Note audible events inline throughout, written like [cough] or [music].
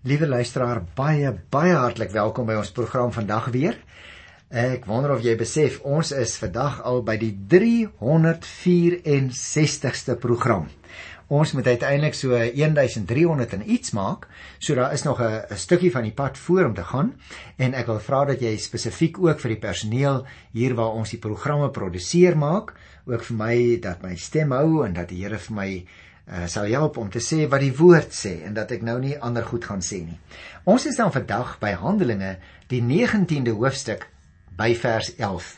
Liewe luisteraar, baie baie hartlik welkom by ons program vandag weer. Ek wonder of jy besef ons is vandag al by die 364ste program. Ons moet uiteindelik so 1300 en iets maak, so daar is nog 'n stukkie van die pad voor om te gaan en ek wil vra dat jy spesifiek ook vir die personeel hier waar ons die programme produseer maak, ook vir my dat my stem hou en dat die Here vir my uh, sal help om te sê wat die woord sê en dat ek nou nie ander goed gaan sê nie. Ons is dan vandag by Handelinge, die 19de hoofstuk by vers 11.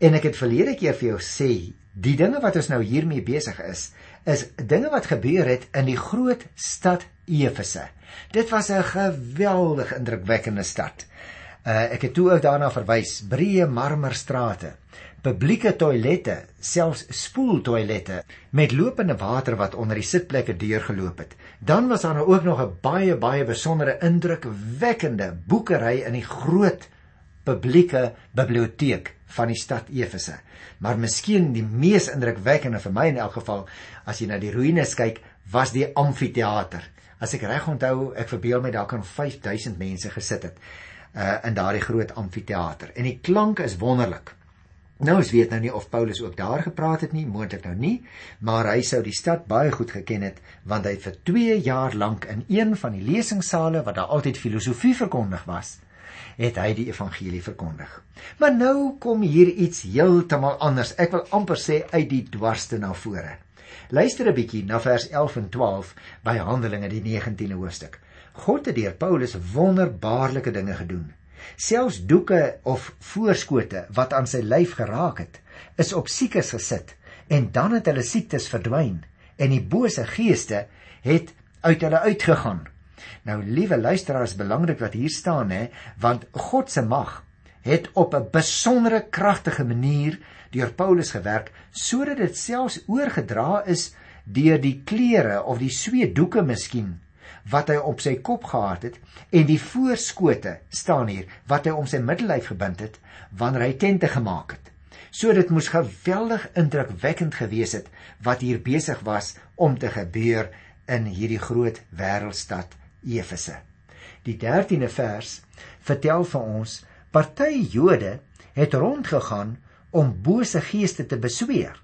En ek het verlede keer vir jou sê, die dinge wat ons nou hiermee besig is, is dinge wat gebeur het in die groot stad Efese. Dit was 'n geweldig indrukwekkende stad. Uh, ek het toe ook daarna verwys, breë marmerstrate, publieke toilette, selfs spoeltoilette met lopende water wat onder die sitplekke deurgeloop het. Dan was daar nou ook nog 'n baie baie besondere indrukwekkende boekery in die groot publieke biblioteek van die stad Efese. Maar miskien die mees indrukwekkende vir my in elk geval, as jy na die ruïnes kyk, was die amfitheater. As ek reg onthou, ek verbeel my daar kan 5000 mense gesit het uh in daardie groot amfitheater. En die klank is wonderlik. Nou ons weet nou nie of Paulus ook daar gepraat het nie, moontlik nou nie, maar hy sou die stad baie goed geken het want hy het vir 2 jaar lank in een van die lesingsale waar daar altyd filosofie verkondig was, het hy die evangelie verkondig. Maar nou kom hier iets heeltemal anders. Ek wil amper sê uit die dwarste na vore. Luister 'n bietjie na vers 11 en 12 by Handelinge die 19de hoofstuk. God het deur Paulus wonderbaarlike dinge gedoen. Selfs doeke of voorskote wat aan sy lyf geraak het, is op siekes gesit en dan het hulle siektes verdwyn en die bose geeste het uit hulle uitgegaan. Nou liewe luisteraars, belangrik wat hier staan hè, want God se mag het op 'n besondere kragtige manier deur Paulus gewerk sodat dit selfs oorgedra is deur die klere of die sweetdoeke miskien wat hy op sy kop gehad het en die voorskote staan hier wat hy om sy middellyf gebind het wanneer hy tente gemaak het. So dit moes geweldig indrukwekkend gewees het wat hier besig was om te gebeur in hierdie groot wêreldstad Efese. Die 13de vers vertel vir ons party Jode het rondgegaan om bose geeste te besweer.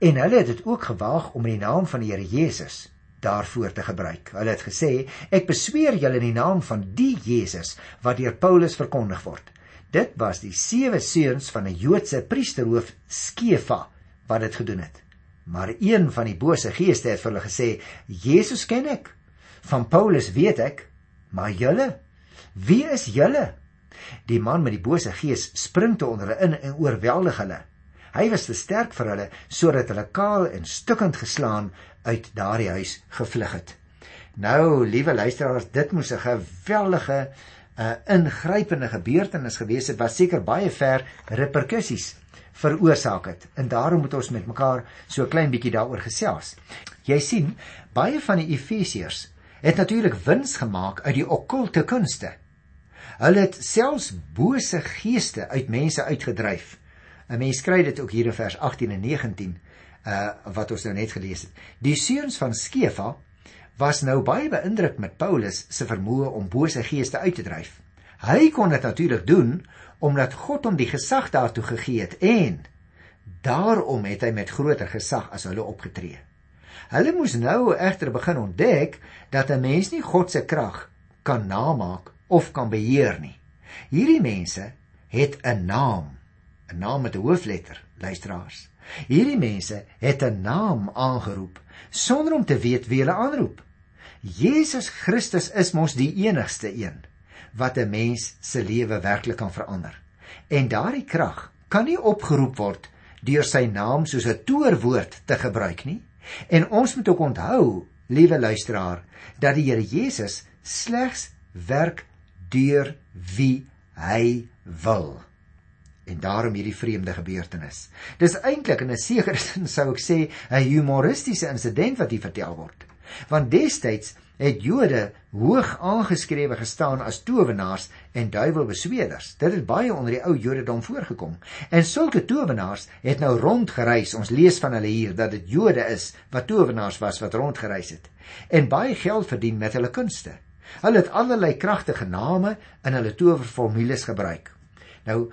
En hulle het dit ook gewaag om in die naam van die Here Jesus daarvoor te gebruik. Hulle het gesê: "Ek besweer julle in die naam van die Jesus wat deur Paulus verkondig word." Dit was die sewe seuns van 'n Joodse priesterhoof Skefa wat dit gedoen het. Maar een van die bose geeste het vir hulle gesê: "Jesus ken ek, Van Paulus weet ek, maar julle, wie is julle? Die man met die bose gees spring te onder hulle in en oorweldig hulle. Hy was te sterk vir hulle sodat hulle kaal en stukkend geslaan uit daardie huis gevlug het. Nou, liewe luisteraars, dit moes 'n geweldige 'n uh, ingrypende gebeurtenis gewees het wat seker baie ver reperkusies veroorsaak het. En daarom moet ons met mekaar so 'n klein bietjie daaroor gesels. Jy sien, baie van die Efesiërs het natuurlik wins gemaak uit die okkulte kunste. Hulle het selfs bose geeste uit mense uitgedryf. 'n Mens kry dit ook hier in vers 18 en 19 uh wat ons nou net gelees het. Die seuns van Skefa was nou baie beïndruk met Paulus se vermoë om bose geeste uit te dryf. Hy kon dit natuurlik doen omdat God hom die gesag daartoe gegee het en daarom het hy met groter gesag as hulle opgetree. Hulle moes nou egter begin ontdek dat 'n mens nie God se krag kan namaak of kan beheer nie. Hierdie mense het 'n naam, 'n naam met 'n hoofletter, luisteraars. Hierdie mense het 'n naam aangeroep sonder om te weet wie hulle aanroep. Jesus Christus is mos die enigste een wat 'n mens se lewe werklik kan verander. En daardie krag kan nie opgeroep word deur sy naam soos 'n toorwoord te gebruik nie. En ons moet ook onthou, liewe luisteraar, dat die Here Jesus slegs werk deur wie hy wil. En daarom hierdie vreemde gebeurtenis. Dis eintlik in 'n sekere [laughs] sin sou ek sê 'n humoristiese insident wat hier vertel word. Want destyds het Jode hoog aangeskrewe gestaan as towenaars en duiwelbesweerders. Dit het baie onder die ou Jodendom voorgekom. En sulke towenaars het nou rondgereis. Ons lees van hulle hier dat dit Jode is wat towenaars was wat rondgereis het en baie geld verdien met hulle kunste. Hulle het allerlei kragtige name in hulle towerformules gebruik. Nou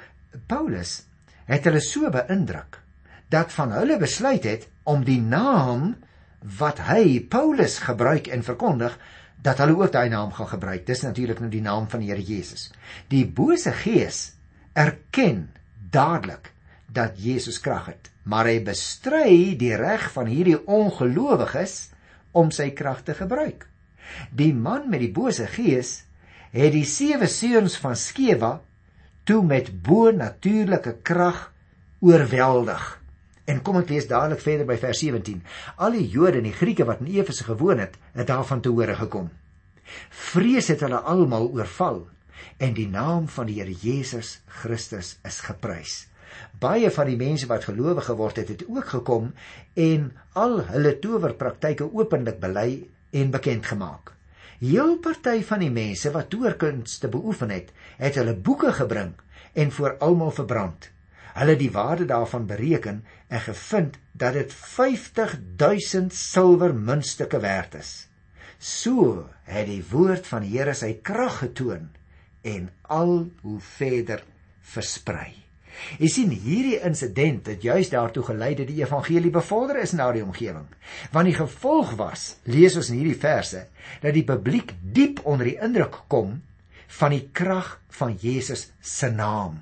Paulus het hulle so beïndruk dat van hulle besluit het om die naam wat hy Paulus gebruik en verkondig dat hulle ook daai naam gaan gebruik. Dis natuurlik nou die naam van die Here Jesus. Die bose gees erken dadelik dat Jesus krag het, maar hy bestry die reg van hierdie ongelowiges om sy krag te gebruik. Die man met die bose gees het die sewe seuns van Skewa toe met bo-natuurlike krag oorweldig. En kom ek lees dadelik verder by vers 17. Al die Jode en die Grieke wat in Efese gewoon het, het daarvan te hore gekom. Vrees het hulle almal oorval en die naam van die Here Jesus Christus is geprys baie van die mense wat gelowig geword het, het ook gekom en al hulle towerpraktyke openlik bely en bekend gemaak. Heel party van die mense wat towerkunste beoefen het, het hulle boeke gebring en voor almal verbrand. Hulle die waarde daarvan bereken en gevind dat dit 50000 silwer muntstukke werd is. So het die woord van die Here sy krag getoon en al hoe verder versprei. Jy sien hierdie insident het juis daartoe gelei dat die evangelie bevorder is in daardie omgewing. Want die gevolg was, lees ons in hierdie verse, dat die publiek diep onder die indruk kom van die krag van Jesus se naam.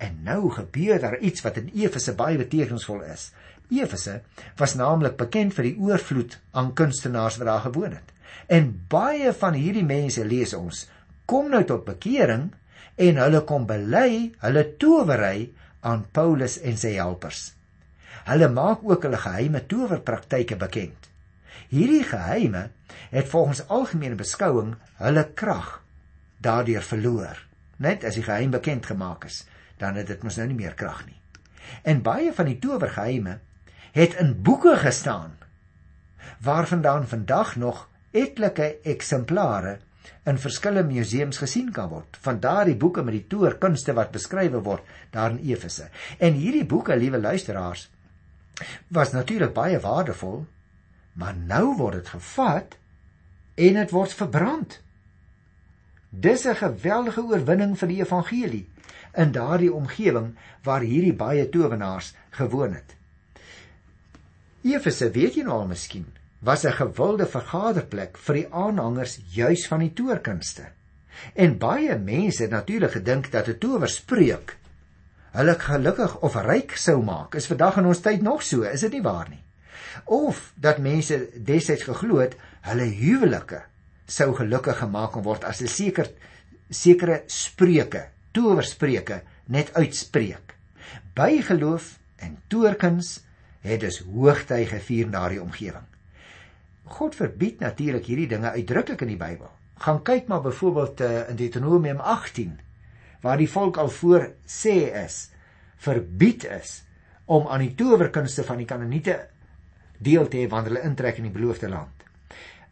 En nou gebeur daar iets wat in Efese baie betekenisvol is. Efese was naamlik bekend vir die oorvloed aan kunstenaars wat daar gewoon het. En baie van hierdie mense lees ons kom nou tot bekering en hulle kom bely hulle towery aan Paulus en sy helpers. Hulle maak ook hulle geheime towerpraktyke bekend. Hierdie geheime het volgens algemene beskouing hulle krag daardeur verloor. Net as die geheim bekend gemaak is, dan het dit mos nou nie meer krag nie. En baie van die towergeheime het in boeke gestaan waarvandaan vandag nog etlike eksemplare in verskillende museums gesien kan word. Van daardie boeke met die toerkunste wat beskryf word daar in Efese. En hierdie boeke, liewe luisteraars, was natuurlik baie waardevol, maar nou word dit gevat en dit word verbrand. Dis 'n geweldige oorwinning vir die evangelie in daardie omgewing waar hierdie baie towenaars gewoon het. Efese, weet jy nou al miskien, was 'n gewilde vergaderplek vir die aanhangers juis van die toorkunste. En baie mense het natuurlik gedink dat 'n towerspreuk hulle gelukkig of ryk sou maak. Is vandag in ons tyd nog so, is dit nie waar nie? Of dat mense destyds geglo het hulle huwelike sou gelukkig gemaak kon word as 'n seker sekere spreuke, towerspreuke net uitspreek. Bygeloof en toorkuns het dus hoogtyd gevier na die omgewing. God verbied natuurlik hierdie dinge uitdruklik in die Bybel. Gaan kyk maar byvoorbeeld uh, in Deuteronomium 18 waar die volk al voor sê is verbied is om aan die towerkunste van die Kanaaniete deel te hê wanneer hulle intrek in die beloofde land.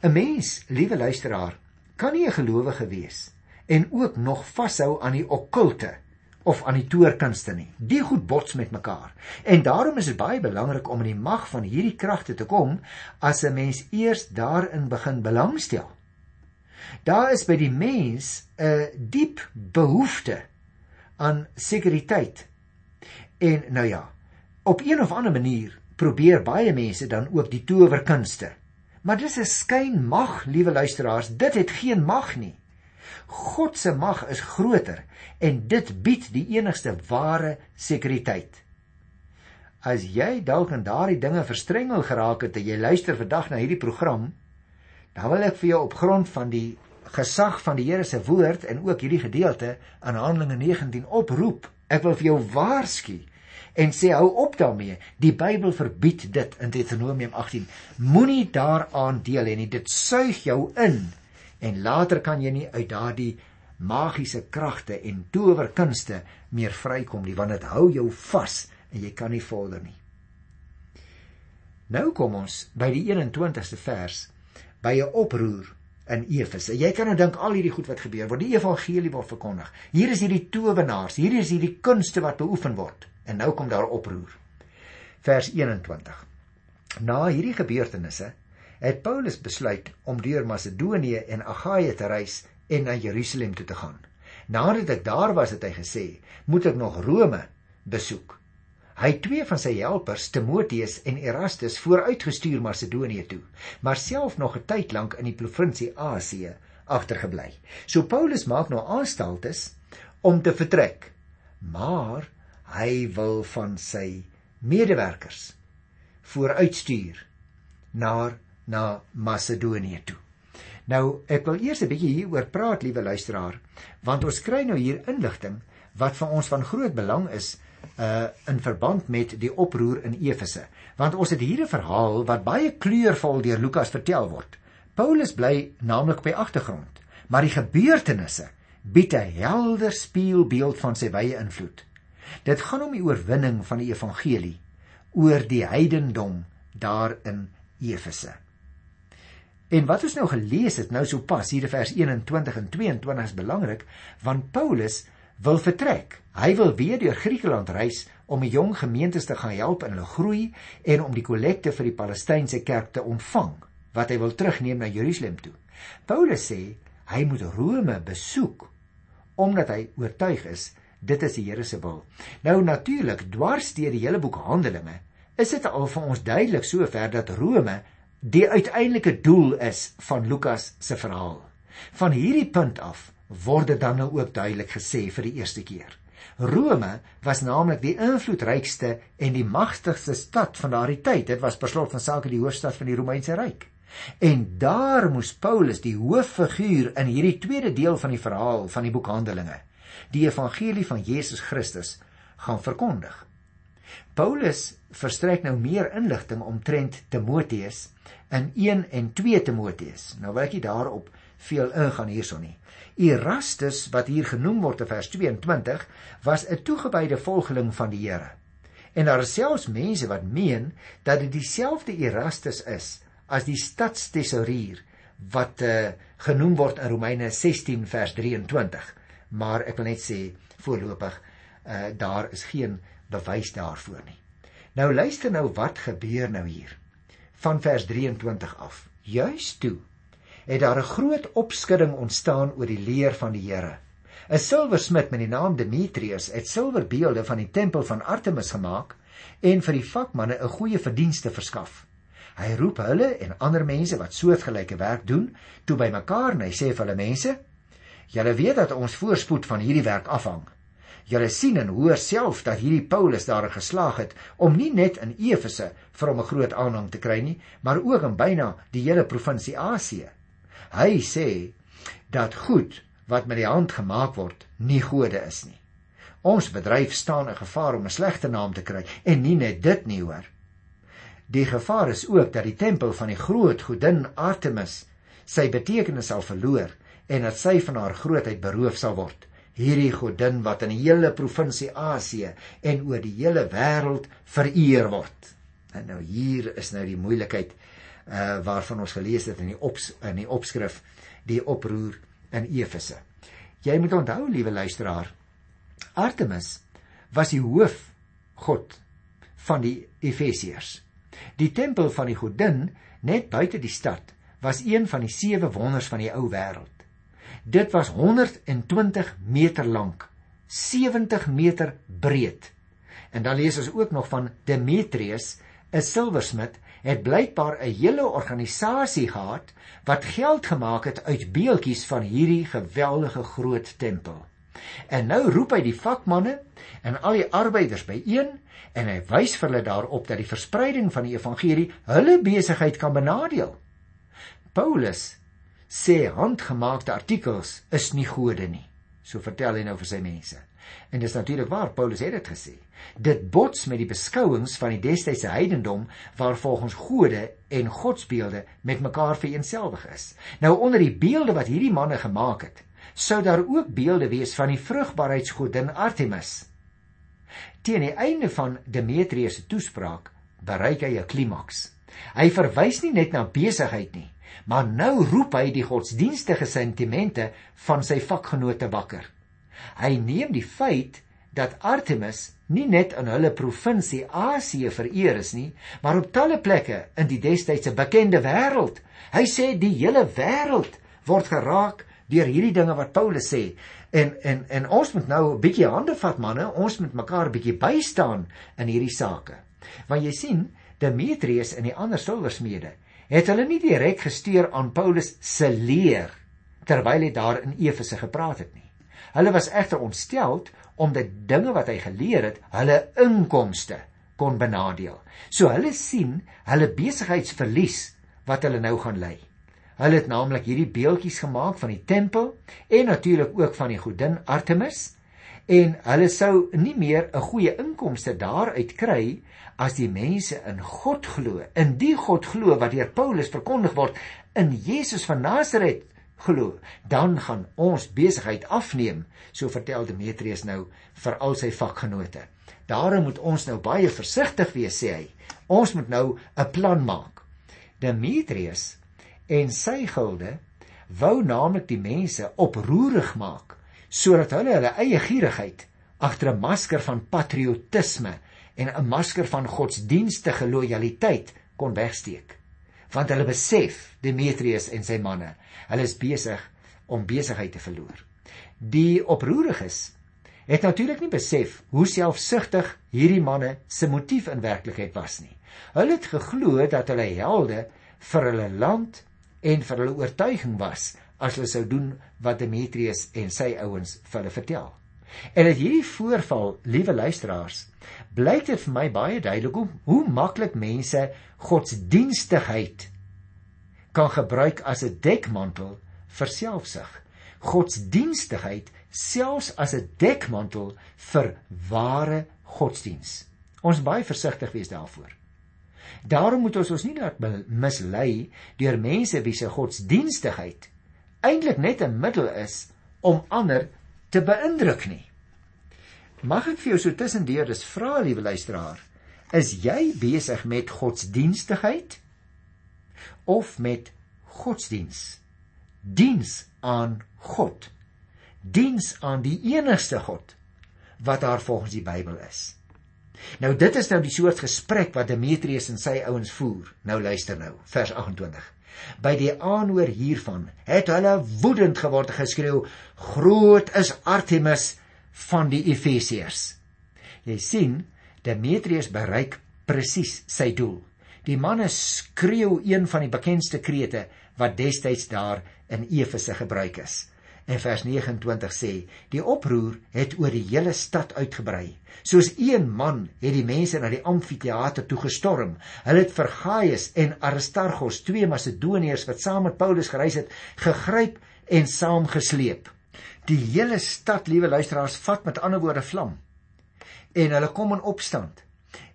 'n Mens, liewe luisteraar, kan nie 'n gelowige wees en ook nog vashou aan die okkulte of aan die toorkunste nie. Die goed bots met mekaar. En daarom is dit baie belangrik om in die mag van hierdie kragte te kom as 'n mens eers daarin begin belangstel. Daar is by die mens 'n diep behoefte aan sekuriteit. En nou ja, op een of ander manier probeer baie mense dan ook die towerkunste. Maar dis 'n skynmag, liewe luisteraars, dit het geen mag nie. God se mag is groter en dit bied die enigste ware sekuriteit. As jy dalk in daardie dinge verstrengel geraak het en jy luister vandag na hierdie program, dan wil ek vir jou op grond van die gesag van die Here se woord en ook hierdie gedeelte aan Handelinge 19 oproep. Ek wil vir jou waarsku en sê hou op daarmee. Die Bybel verbied dit in Deuteronomium 18. Moenie daaraan deel hê nie. Dit suig jou in en later kan jy nie uit daardie magiese kragte en towerkunste meer vrykom nie want dit hou jou vas en jy kan nie vorder nie. Nou kom ons by die 21ste vers by 'n oproer in Efese. Jy kan nou dink al hierdie goed wat gebeur word, die evangelie word verkondig. Hier is hierdie towenaars, hier is hierdie kunste wat beoefen word en nou kom daar oproer. Vers 21. Na hierdie gebeurtenisse het Paulus besluit om deur Macedonië en Agaia te reis en na Jerusalem toe te gaan. Nadat ek daar was, het hy gesê, moet ek nog Rome besoek. Hy het twee van sy helpers, Timoteus en Erastus, vooruitgestuur Macedonië toe, maar self nog 'n tyd lank in die provinsie Asië agtergebly. So Paulus maak nou aanstaltes om te vertrek, maar hy wil van sy medewerkers vooruitstuur na na Macedonië toe. Nou, ek wil eers 'n bietjie hieroor praat, liewe luisteraar, want ons kry nou hier inligting wat vir ons van groot belang is uh in verband met die oproer in Efese. Want ons het hier 'n verhaal wat baie kleurvol deur Lukas vertel word. Paulus bly naamlik by agtergrond, maar die gebeurtenisse bied 'n helder spieelbeeld van sy wye invloed. Dit gaan om die oorwinning van die evangelie oor die heidendom daar in Efese. En wat ons nou gelees het nou sopas hier in vers 21 en 22 is belangrik want Paulus wil vertrek. Hy wil weer deur Griekeland reis om die jong gemeentes te gaan help in hulle groei en om die kollekte vir die Palestynse kerk te ontvang wat hy wil terugneem na Jerusalem toe. Paulus sê hy moet Rome besoek omdat hy oortuig is dit is die Here se wil. Nou natuurlik dwars deur die hele boek Handelinge is dit al vir ons duidelik sover dat Rome die uiteindelike doel is van Lukas se verhaal. Van hierdie punt af word dit dan nou ook duidelik gesê vir die eerste keer. Rome was naamlik die invloedrykste en die magtigste stad van daardie tyd. Dit was per slot van sake die hoofstad van die Romeinse ryk. En daar moes Paulus die hooffiguur in hierdie tweede deel van die verhaal van die boek Handelinge, die evangelie van Jesus Christus, gaan verkondig. Paulus verstrek nou meer inligting omtrent Timoteus in 1 en 2 Timoteus. Nou wil ek nie daarop veel ingaan hierson nie. Erastus wat hier genoem word in vers 22 was 'n toegewyde volgeling van die Here. En daar is selfs mense wat meen dat dit dieselfde Erastus is as die stadstesourier wat uh, genoem word in Romeine 16 vers 23. Maar ek wil net sê voorlopig uh, daar is geen bewys daarvoor nie. Nou luister nou wat gebeur nou hier van vers 23 af. Juist toe het daar 'n groot opskudding ontstaan oor die leer van die Here. 'n Silversmid met die naam Demetrius het silverbeelde van die tempel van Artemis gemaak en vir die vakmanne 'n goeie verdienste verskaf. Hy roep hulle en ander mense wat soortgelyke werk doen toe bymekaar en hy sê vir hulle mense: "Julle weet dat ons voorspoed van hierdie werk afhang. Julle sien en hoor self dat hierdie Paulus daar geslaag het om nie net in Efese vir hom 'n groot aanhang te kry nie, maar ook in byna die hele provinsie Asië." Hy sê dat goed wat met die hand gemaak word nie gode is nie. Ons bedryf staan in gevaar om 'n slegte naam te kry en nie net dit nie hoor. Die gevaar is ook dat die tempel van die groot godin Artemis sy betekenis sal verloor en dat sy van haar grootheid beroof sal word. Hierdie godin wat in die hele provinsie Asië en oor die hele wêreld vereer word. En nou hier is nou die moeilikheid uh waarvan ons gelees het in die ops in die opskrif die oproer in Efese. Jy moet onthou, liewe luisteraar, Artemis was die hoof god van die Efesiërs. Die tempel van die godin net buite die stad was een van die sewe wonders van die ou wêreld. Dit was 120 meter lank, 70 meter breed. En dan lees ons ook nog van Demetrius, 'n silversmid het blykbaar 'n hele organisasie gehad wat geld gemaak het uit beeltjies van hierdie geweldige groot tempel. En nou roep hy die vakmanne en al die arbeiders byeen en hy wys vir hulle daarop dat die verspreiding van die evangelie hulle besigheid kan benadeel. Paulus sê handgemaakte artikels is nie gode nie. So vertel hy nou vir sy mense. En dis natuurlik waar Paulus het dit gesê. Dit bots met die beskouings van die destydse heidendom waar volgens gode en godsbeelde met mekaar vereenselwig is. Nou onder die beelde wat hierdie manne gemaak het, sou daar ook beelde wees van die vrugbaarheidsgodin Artemis. Teen die einde van Demetrius se toespraak bereik hy 'n klimaks. Hy verwys nie net na besigheid nie, maar nou roep hy die godsdienstige sentimente van sy vakgenote wakker. Hy neem die feit dat Artemis nie net in hulle provinsie Asië vereer is nie, maar op talle plekke in die destydse bekende wêreld. Hy sê die hele wêreld word geraak deur hierdie dinge wat Paulus sê. En en en ons moet nou 'n bietjie hande vat manne, ons moet mekaar 'n bietjie bystaan in hierdie sake. Want jy sien, Demetrius en die ander silversmede het hulle nie direk gesteer aan Paulus se leer terwyl hy daar in Efese gepraat het nie. Hulle was egter ontsteld omdat dinge wat hy geleer het, hulle inkomste kon benadeel. So hulle sien hulle besigheidsverlies wat hulle nou gaan ly. Hulle het naamlik hierdie beeldjies gemaak van die tempel en natuurlik ook van die godin Artemis en hulle sou nie meer 'n goeie inkomste daaruit kry as die mense in God glo. In die God glo wat deur Paulus verkondig word in Jesus van Nasaret glo, dan gaan ons besigheid afneem, so vertel Demetrius nou vir al sy vakgenote. Daarom moet ons nou baie versigtig wees, sê hy. Ons moet nou 'n plan maak. Demetrius en sy gilde wou naamlik die mense oproerig maak sodat hulle hulle eie gierigheid agter 'n masker van patriotisme en 'n masker van godsdienstige lojaliteit kon wegsteek. Want hulle besef Demetrius en sy manne hulle is besig om besigheid te verloor. Die oproeriges het natuurlik nie besef hoe selfsugtig hierdie manne se motief in werklikheid was nie. Hulle het geglo dat hulle helde vir hulle land en vir hulle oortuiging was as hulle sou doen wat Demetrius en sy ouens vir hulle vertel. En dit hierdie voorval, liewe luisteraars, blyk dit vir my baie duidelik hoe, hoe maklik mense godsdienstigheid kan gebruik as 'n dekmantel vir selfsug. Godsdienstigheid selfs as 'n dekmantel vir ware godsdiens. Ons baie versigtig wees daarvoor. Daarom moet ons ons nie laat mislei deur mense wie se godsdienstigheid eintlik net 'n middel is om ander te beïndruk nie. Mag ek vir jou so tussendeur dis vra liewe luisteraar, is jy besig met godsdienstigheid of met godsdiens? Diens aan God. Diens aan die enigste God wat daar volgens die Bybel is. Nou dit is nou die soort gesprek wat Demetrius en sy ouens voer. Nou luister nou, vers 28. By die aanhoor hiervan het hulle woedend geword en geskreeu: "Groot is Artemis van die Efesiërs." Jy sien, Demetrius bereik presies sy doel. Die manne skreeu een van die bekendste krete wat destyds daar in Efese gebruik is. En vers 29 sê: Die oproer het oor die hele stad uitgebrei. Soos een man het die mense na die amfitheater toe gestorm. Hulle het vir Gaius en Aristarchus, twee Macedoniërs wat saam met Paulus gereis het, gegryp en saamgesleep. Die hele stad, liewe luisteraars, vat met ander woorde vlam. En hulle kom in opstand.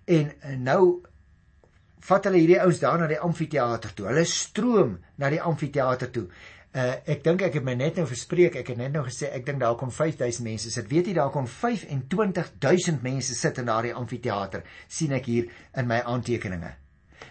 En nou vat hulle hierdie ouens daar na die amfitheater toe. Hulle stroom na die amfitheater toe. Uh ek dink ek het my net nou verspreek. Ek het net nou gesê ek dink daar kon 5000 mense sit. Weet jy daar kon 25000 mense sit in daardie amfitheater. sien ek hier in my aantekeninge.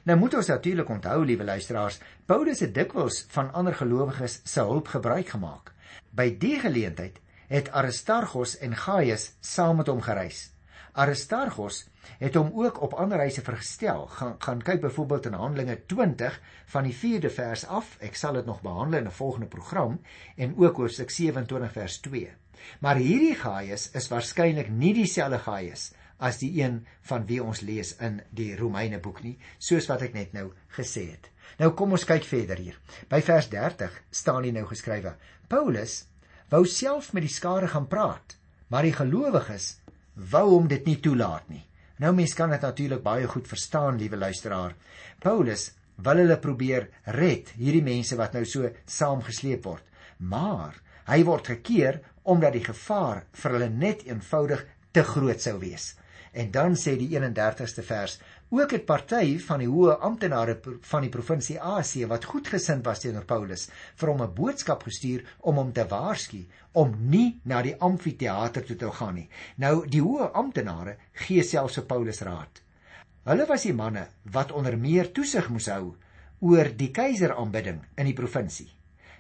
Nou moet ons natuurlik onthou, liewe luisteraars, Paulus het dikwels van ander gelowiges se hulp gebruik gemaak. By die geleentheid het Aristarchus en Gaius saam met hom gereis. Aristarchus het hom ook op ander reise vergestel. Gaan gaan kyk byvoorbeeld in Handelinge 20 van die 4de vers af. Ek sal dit nog behandel in 'n volgende program en ook hoofstuk 27 vers 2. Maar hierdie Gaius is waarskynlik nie dieselfde Gaius as die een van wie ons lees in die Romeine boek nie, soos wat ek net nou gesê het. Nou kom ons kyk verder hier. By vers 30 staan hier nou geskrywe: Paulus wou self met die skare gaan praat, maar die gelowiges wou hom dit nie toelaat nie. Nou mens kan dit natuurlik baie goed verstaan, liewe luisteraar. Paulus wil hulle probeer red, hierdie mense wat nou so saamgesleep word. Maar hy word gekeer omdat die gevaar vir hulle net eenvoudig te groot sou wees. En dan sê die 31ste vers: Ook het party van die hoë amptenare van die provinsie Asie wat goedgesind was teenoor Paulus, vir hom 'n boodskap gestuur om hom te waarsku om nie na die amfitheater toe te gaan nie. Nou die hoë amptenare gee selfs vir Paulus raad. Hulle was die manne wat onder meer toesig moes hou oor die keiseraanbidding in die provinsie.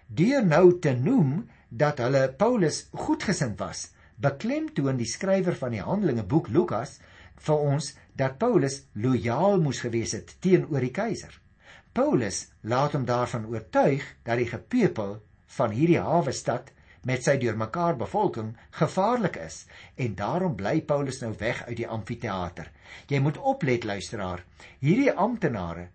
Deur nou te noem dat hulle Paulus goedgesind was, beklemtoon die skrywer van die Handelinge boek Lukas vir ons dat Paulus lojaal moes gewees het teenoor die keiser. Paulus laat hom daarvan oortuig dat die gepepel van hierdie hawe stad met sy deurmekaar bevolking gevaarlik is en daarom bly Paulus nou weg uit die amfitheater. Jy moet oplet luisteraar, hierdie amptenare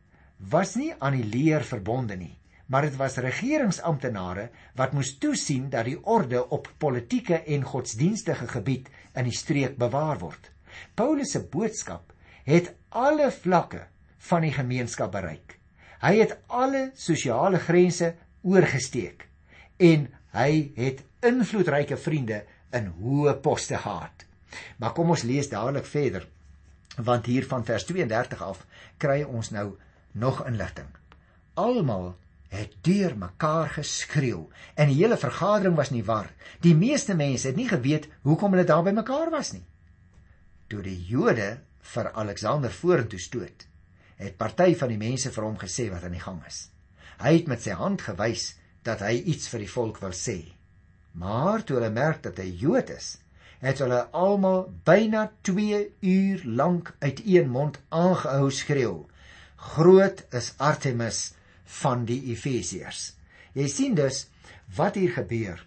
was nie aan die leer verbonde nie maar dit was regeringsamptenare wat moes toesien dat die orde op politieke en godsdienstige gebied in die streek bewaar word. Paulus se boodskap het alle vlakke van die gemeenskap bereik. Hy het alle sosiale grense oorgesteek en hy het invloedryke vriende in hoë poste gehad. Maar kom ons lees dadelik verder want hier van vers 32 af kry ons nou nog inligting. Almal het deur mekaar geskreeu en die hele vergadering was nie war. Die meeste mense het nie geweet hoekom hulle daar by mekaar was nie. Toe die Jode vir Alexander vorentoe stoot, het party van die mense vir hom gesê wat aan die gang is. Hy het met sy hand gewys dat hy iets vir die volk wil sê. Maar toe hulle merk dat hy Jood is, het hulle almal byna 2 uur lank uit een mond aangehou skreeu: "Groot is Artemis!" van die Efesiërs. Jy sien dus wat hier gebeur.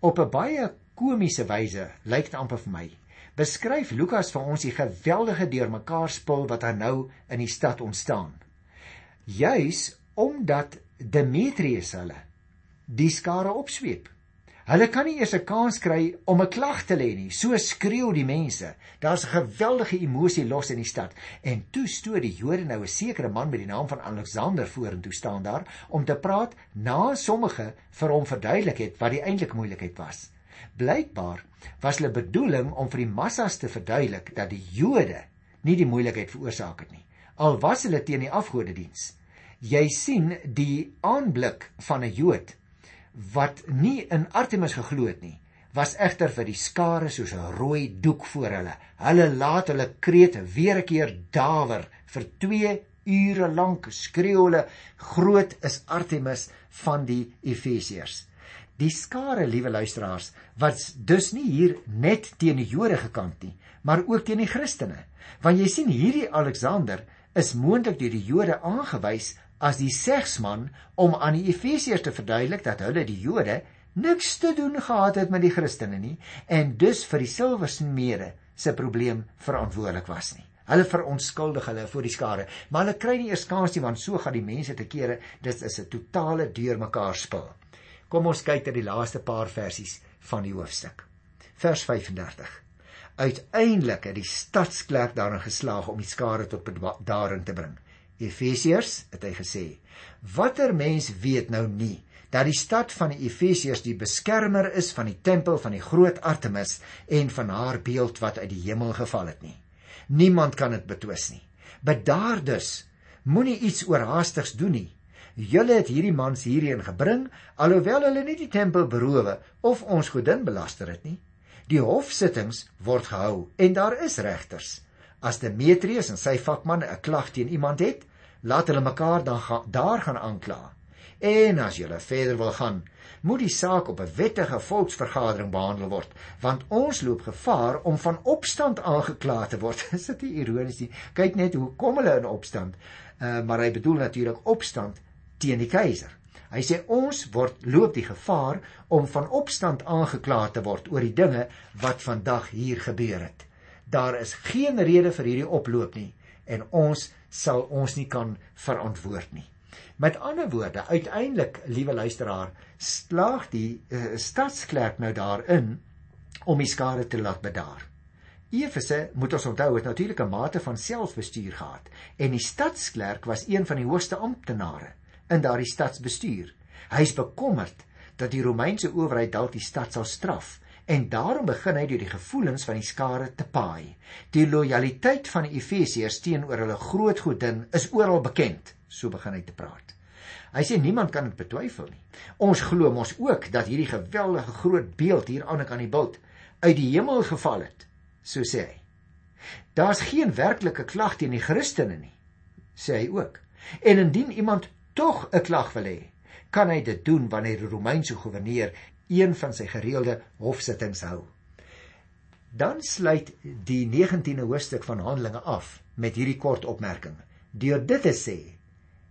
Op 'n baie komiese wyse lyk dit amper vir my. Beskryf Lukas vir ons die geweldige deurmekaar spul wat daar nou in die stad ontstaan. Juis omdat Demetrius hulle die skare opsweep. Hulle kan nie eers 'n kans kry om 'n klag te lê nie. So skreeu die mense. Daar's 'n geweldige emosie los in die stad. En toe stoot die Jode nou 'n sekere man met die naam van Alexander vorentoe staan daar om te praat na sommige vir hom verduidelik het wat die eintlike moeilikheid was. Blykbaar was hulle bedoeling om vir die massas te verduidelik dat die Jode nie die moeilikheid veroorsaak het nie. Al was hulle teen die afgodediens. Jy sien die aanblik van 'n Jood wat nie in Artemis geglo het nie, was egter vir die skare soos 'n rooi doek voor hulle. Hulle laat hulle krete weer 'n keer dawer vir 2 ure lank skreeu hulle groot is Artemis van die Efesiërs. Die skare, liewe luisteraars, wat dus nie hier net teen die Jode gekant nie, maar ook teen die Christene. Want jy sien hierdie Alexander is moontlik deur die Jode aangewys as die segsman om aan die Efesiërs te verduidelik dat hulle die Jode niks te doen gehad het met die Christene nie en dus vir die silwersmede se probleem verantwoordelik was nie. Hulle verontskuldig hulle voor die skare, maar hulle kry nie eers kans nie want so gaan die mense te kere, dit is 'n totale deurmekaar spil. Kom ons kyk na die laaste paar versies van die hoofstuk. Vers 35. Uiteindelik het die stadsklerk daarin geslaag om die skare tot bedaring te bring. Efesiërs het hy gesê watter mens weet nou nie dat die stad van die Efesiërs die beskermer is van die tempel van die groot Artemis en van haar beeld wat uit die hemel geval het nie niemand kan dit betwis nie bedaar dus moenie iets oorhaastigs doen nie julle het hierdie mans hierheen gebring alhoewel hulle nie die tempel beroof of ons godin belaster het nie die hofsittings word gehou en daar is regters as Demetrius en sy vakman 'n klag teen iemand het laat hulle mekaar dan ga, daar gaan aankla. En as jy verder wil gaan, moet die saak op 'n wettige volksvergadering behandel word, want ons loop gevaar om van opstand aangekla te word. [laughs] Is dit nie ironies nie? Kyk net hoe kom hulle in opstand. Uh, maar hy bedoel natuurlik opstand teen die keiser. Hy sê ons word loop die gevaar om van opstand aangekla te word oor die dinge wat vandag hier gebeur het. Daar is geen rede vir hierdie oploop nie en ons sal ons nie kan verantwoord nie. Met ander woorde, uiteindelik, liewe luisteraar, slaag die uh, stadsklerk nou daarin om die skare te laat bedaar. Efese, moet ons onthou, het natuurlik 'n mate van selfbestuur gehad en die stadsklerk was een van die hoogste amptenare in daardie stadsbestuur. Hy is bekommerd dat die Romeinse owerheid dalk die stad sal straf En daarom begin hy deur die gevoelens van die skare te paai. Die lojaliteit van die Efesiërs teenoor hulle groot godin is oral bekend, so begin hy te praat. Hy sê niemand kan dit betwyfel nie. Ons glo mos ook dat hierdie geweldige groot beeld hier aan kan die bult uit die hemel geval het, so sê hy. Daar's geen werklike klag teen die Christene nie, sê hy ook. En indien iemand tog 'n klag wil hê, kan hy dit doen wanneer die Romeinse goewerneur een van sy gereelde hofsittings hou. Dan sluit die 19de hoofstuk van Handelinge af met hierdie kort opmerking. Deur dit te sê,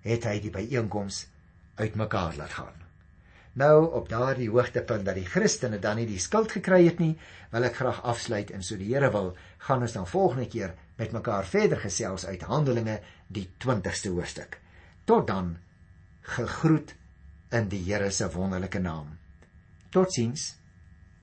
het hy die byeenkoms uitmekaar laat gaan. Nou op daardie hoogtepunt dat die Christene dan nie die skuld gekry het nie, wil ek graag afsluit en so die Here wil, gaan ons dan volgende keer met mekaar verder gesels uit Handelinge die 20ste hoofstuk. Tot dan gegroet in die Here se wonderlike naam. Totsiens.